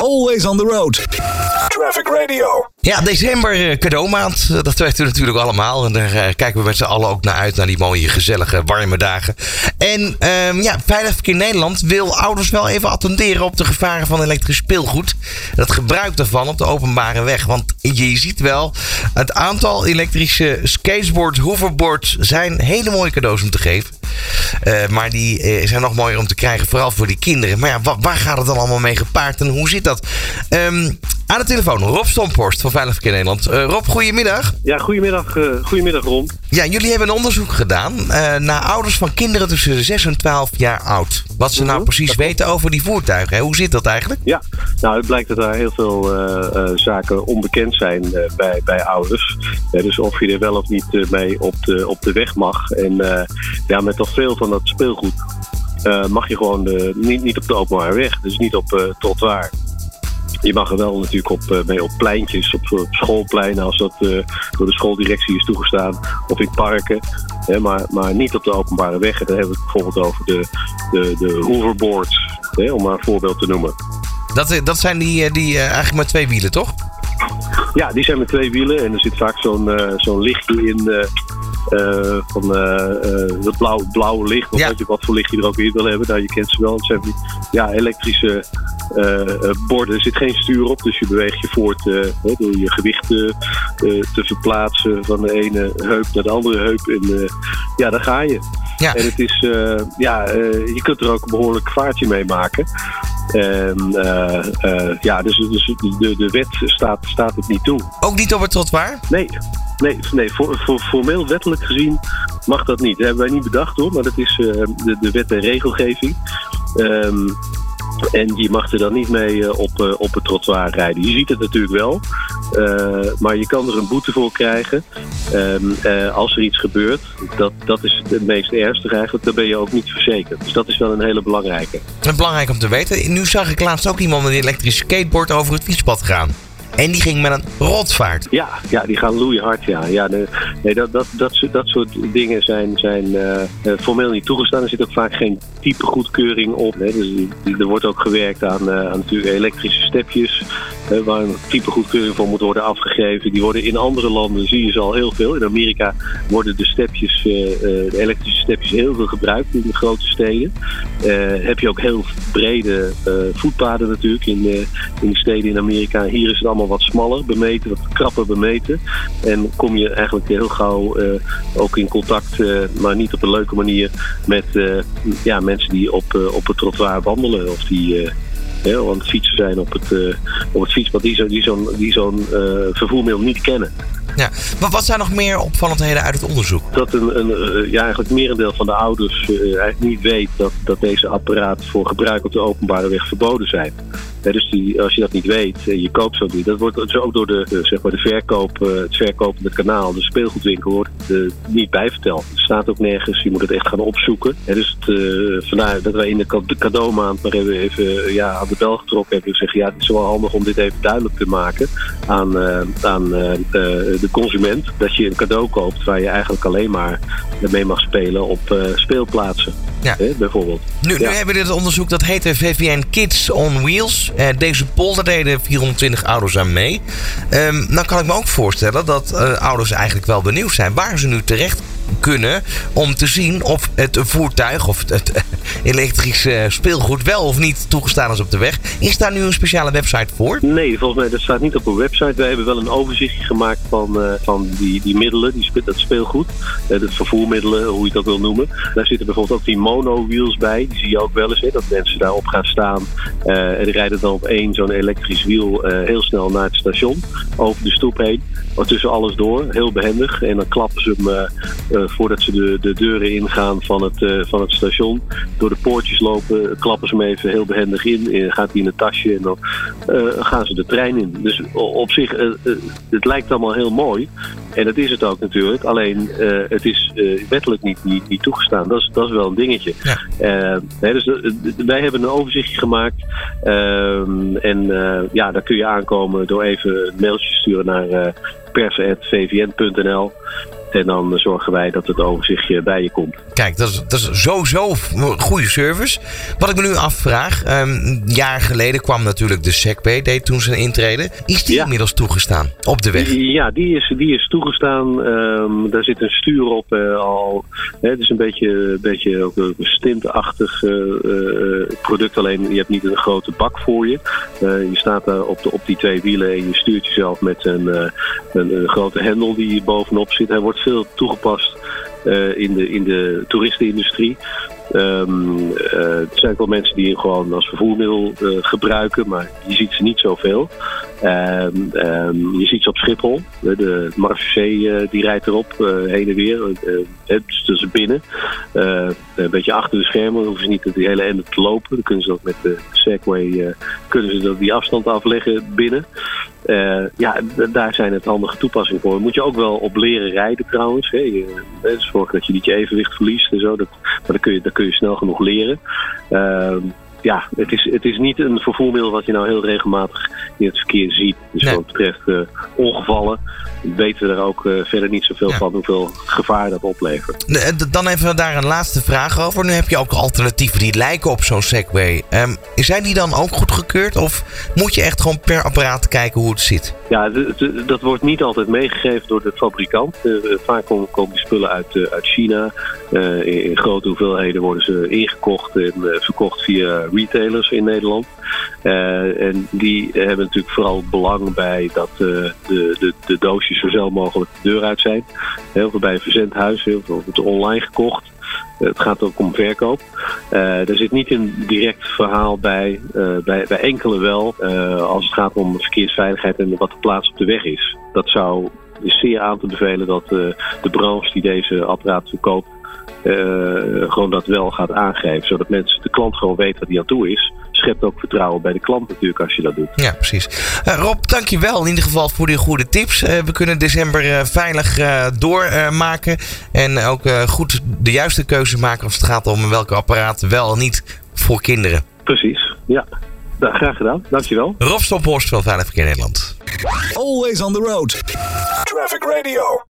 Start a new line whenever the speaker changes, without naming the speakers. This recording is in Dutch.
Always on the road. Traffic Radio.
Ja, december eh, cadeaumaand. Eh, Dat weten we natuurlijk allemaal. En daar eh, kijken we met z'n allen ook naar uit. Naar die mooie, gezellige, warme dagen. En ehm, ja, Veilig Verkeer Nederland wil ouders wel even attenderen op de gevaren van elektrisch speelgoed. Dat gebruik daarvan op de openbare weg. Want je ziet wel, het aantal elektrische skateboard, hoverboards zijn hele mooie cadeaus om te geven. Maar die zijn nog mooier om te krijgen, vooral voor die kinderen. Maar ja, wa- waar gaat het dan allemaal mee gepaard en hoe zit dat? Ehm, aan de telefoon, Rob Stomphorst van Veilig Verkeer Nederland. Eh, Rob, goedemiddag.
Ja, goedemiddag, eh goedemiddag Ron.
Ja, jullie hebben een onderzoek gedaan eh, naar ouders van kinderen tussen de 6 en 12 jaar oud. Wat ze nou
Mhm,
precies
dat
weten over die voertuigen. Hè? Hoe zit dat eigenlijk?
Ja, nou het blijkt dat daar heel veel zaken onbekend zijn bij, bij ouders. Dus of je er wel of niet mee op de, op de weg mag. En ja, met al veel van dat speelgoed mag je gewoon niet, niet op de openbare weg. Dus niet op eh trottoir. Je mag er wel natuurlijk op, eh, mee op pleintjes, op, op schoolpleinen als dat eh, door de schooldirectie is toegestaan. Of in parken. Hè, maar, maar niet op de openbare weg. En dan hebben we het bijvoorbeeld over de, de, de hoverboards. Hè, om maar een voorbeeld te noemen.
Dat, eh, dat zijn die, eh, die eh, eigenlijk met twee wielen, toch?
Ja, die zijn met twee wielen en er zit vaak zo'n eh, zo'n lichtje in. eh, eh, van eh, eh, dat blauw, blauwe licht, of
Ja.
weet je wat voor licht je er ook in wil hebben. Nou, je kent ze wel. Het zijn ja, elektrische eh, eh, borden. Er zit geen stuur op, dus je beweegt je voort eh, hè, door je gewicht eh, eh, te verplaatsen van de ene heup naar de andere heup. En eh, ja, daar ga je.
Ja.
En het is, eh, ja, eh, je kunt er ook een behoorlijk vaartje mee maken. En, eh, eh, ja, dus, dus de, de wet staat, staat het niet toe.
Ook niet op het trottoir?
Nee, nee, nee formeel wettelijk gezien mag dat niet. Dat hebben wij niet bedacht hoor, maar dat is eh, de, de wet en regelgeving. Ehm, en je mag er dan niet mee eh, op, eh, op het trottoir rijden. Je ziet het natuurlijk wel, maar je kan er een boete voor krijgen. Ehm, eh, als er iets gebeurt, dat, dat is het meest ernstige eigenlijk, dan ben je ook niet verzekerd. Dus dat is wel een hele belangrijke.
Dat is belangrijk om te weten. Nu zag ik laatst ook iemand met een elektrisch skateboard over het fietspad gaan. En die ging met een rotvaart.
Ja, ja die gaan loeihard, ja. ja nee, dat, dat, dat, soort- dingen zijn, zijn eh, eh, formeel niet toegestaan. Er zit ook vaak geen type goedkeuring op. Hè. Dus er wordt ook gewerkt aan, eh, aan natuurlijk elektrische stepjes... waar een type goedkeuring voor moet worden afgegeven. Die worden in andere landen, zie je ze al heel veel. In Amerika worden de stepjes, eh, eh, de elektrische stepjes heel veel gebruikt in de grote steden. Eh, heb je ook heel brede voetpaden natuurlijk in, in de steden in Amerika. Hier is het allemaal wat smaller bemeten, wat krapper bemeten. En kom je eigenlijk heel gauw ook in contact, maar niet op een leuke manier, met ja, mensen die op, op het trottoir wandelen. Of die het fietsen zijn op het, eh, op het fietspad, die zo'n die zo'n die zo'n eh, vervoermiddel niet kennen.
Ja. Maar wat zijn nog meer opvallendheden uit het onderzoek?
dat een, een, eh, ja, eigenlijk het merendeel van de ouders eigenlijk niet weet dat, dat deze apparaten voor gebruik op de openbare weg verboden zijn. Dus die, als je dat niet weet en je koopt zo niet, dat wordt dus ook door de, eh, zeg maar de verkoop, eh, het verkopende kanaal, de speelgoedwinkel, wordt eh, niet bijverteld. Het staat ook nergens, je moet het echt gaan opzoeken. Dus het, eh, vandaar dat wij in de cade- cadeaumaand maar even, eh, ja, aan de bel getrokken hebben en zeggen, ja, het is wel handig om dit even duidelijk te maken aan, eh, aan eh, eh, de consument. Dat je een cadeau koopt waar je eigenlijk alleen maar mee mag spelen op eh, speelplaatsen.
Ja.
Hè, bijvoorbeeld.
Nu, nu hebben we dit onderzoek, dat heette VVN Kids on Wheels. Eh, deze poll, daar deden 420 ouders aan mee. Ehm dan kan ik me ook voorstellen dat eh, ouders eigenlijk wel benieuwd zijn waar ze nu terecht kunnen om te zien of het voertuig of het, het elektrische speelgoed wel of niet toegestaan is op de weg. Is daar nu een speciale website voor?
Nee, volgens mij dat staat niet op een website. Wij hebben wel een overzichtje gemaakt van, eh, van die, die middelen, die, dat speelgoed. Eh, de vervoermiddelen, hoe je het ook wil noemen. Daar zitten bijvoorbeeld ook die mono-wheels bij. Die zie je ook wel eens, hè, dat mensen daarop gaan staan. eh, en die rijden dan op één zo'n elektrisch wiel eh, heel snel naar het station. Over de stoep heen. Tussen alles door. Heel behendig. En dan klappen ze hem, eh, eh, voordat ze de, de deuren ingaan van het, eh, van het station. Door de poortjes lopen, klappen ze hem even heel behendig in. En gaat hij in een tasje en dan eh, gaan ze de trein in. Dus op zich, eh, eh, het lijkt allemaal heel mooi. En dat is het ook natuurlijk. Alleen, eh, het is eh, wettelijk niet, niet, niet toegestaan. Dat is, dat is wel een dingetje.
Ja.
Eh, hè, dus, eh, wij hebben een overzichtje gemaakt. Ehm, en eh, ja, daar kun je aankomen door even een mailtje te sturen naar uh, pers.vvn.nl. En dan zorgen wij dat het overzichtje bij je komt.
Kijk, dat is, dat is sowieso goede service. Wat ik me nu afvraag, een jaar geleden kwam natuurlijk de Segway, deed toen zijn intrede. Is die inmiddels toegestaan op de weg?
Ja, die is, die is toegestaan. Um, daar zit een stuur op uh, al. Hè, het is een beetje, beetje ook een stintachtig uh, uh, product, alleen je hebt niet een grote bak voor je. je staat daar op, de, op die twee wielen en je stuurt jezelf met een, een, een grote hendel die bovenop zit. Hij wordt veel toegepast uh, in, de, in de toeristenindustrie. Um, er zijn ook wel mensen die hem gewoon als vervoermiddel uh, gebruiken, maar je ziet ze niet zoveel. Um, je ziet ze op Schiphol. De, de die rijdt erop heen en weer. dus tussen binnen. een beetje achter de schermen. hoeven ze niet het hele ende te lopen. Dan kunnen ze dat met de Segway kunnen ze dat die afstand afleggen binnen. Uh, ja, daar zijn het handige toepassingen voor. Moet je ook wel op leren rijden trouwens. Hè. Je, dus zorg dat je niet je evenwicht verliest en zo. Dat, maar dan kun je, kun je snel genoeg leren. Uh, ja, het is, het is niet een vervoermiddel wat je nou heel regelmatig in het verkeer ziet. Dus nee. wat betreft uh, ongevallen weten we er ook uh, verder niet zoveel ja. van hoeveel gevaar dat oplevert.
Dan even daar een laatste vraag over. Nu heb je ook alternatieven die lijken op zo'n Segway. Um, zijn die dan ook goedgekeurd of moet je echt gewoon per apparaat kijken hoe het zit?
Ja, dat wordt niet altijd meegegeven door de fabrikant. Uh, vaak komen, komen die spullen uit, uh, uit China. In, in, grote hoeveelheden worden ze ingekocht en verkocht via retailers in Nederland. en die hebben natuurlijk vooral belang bij dat de, de, de doosjes zo snel mogelijk de deur uit zijn. Heel veel bij een verzendhuis, heel veel online gekocht. Het gaat ook om verkoop. Uh, er zit niet een direct verhaal bij, uh, bij, bij enkele wel, als het gaat om verkeersveiligheid en wat de plaats op de weg is. Dat zou is zeer aan te bevelen dat de branche die deze apparaat verkoopt, gewoon dat wel gaat aangeven. Zodat mensen, de klant gewoon weet wat hij aan toe is schept ook vertrouwen bij de klant natuurlijk als je dat doet.
Ja, precies. Uh, Rob, dankjewel in ieder geval voor die goede tips. Uh, we kunnen december uh, veilig doormaken. en ook goed de juiste keuze maken als het gaat om welke apparaten wel en niet voor kinderen.
Precies, ja. Nou, graag gedaan. Dankjewel.
Rob Stophorst van Veilig Verkeer Nederland.
Always on the road. Traffic Radio.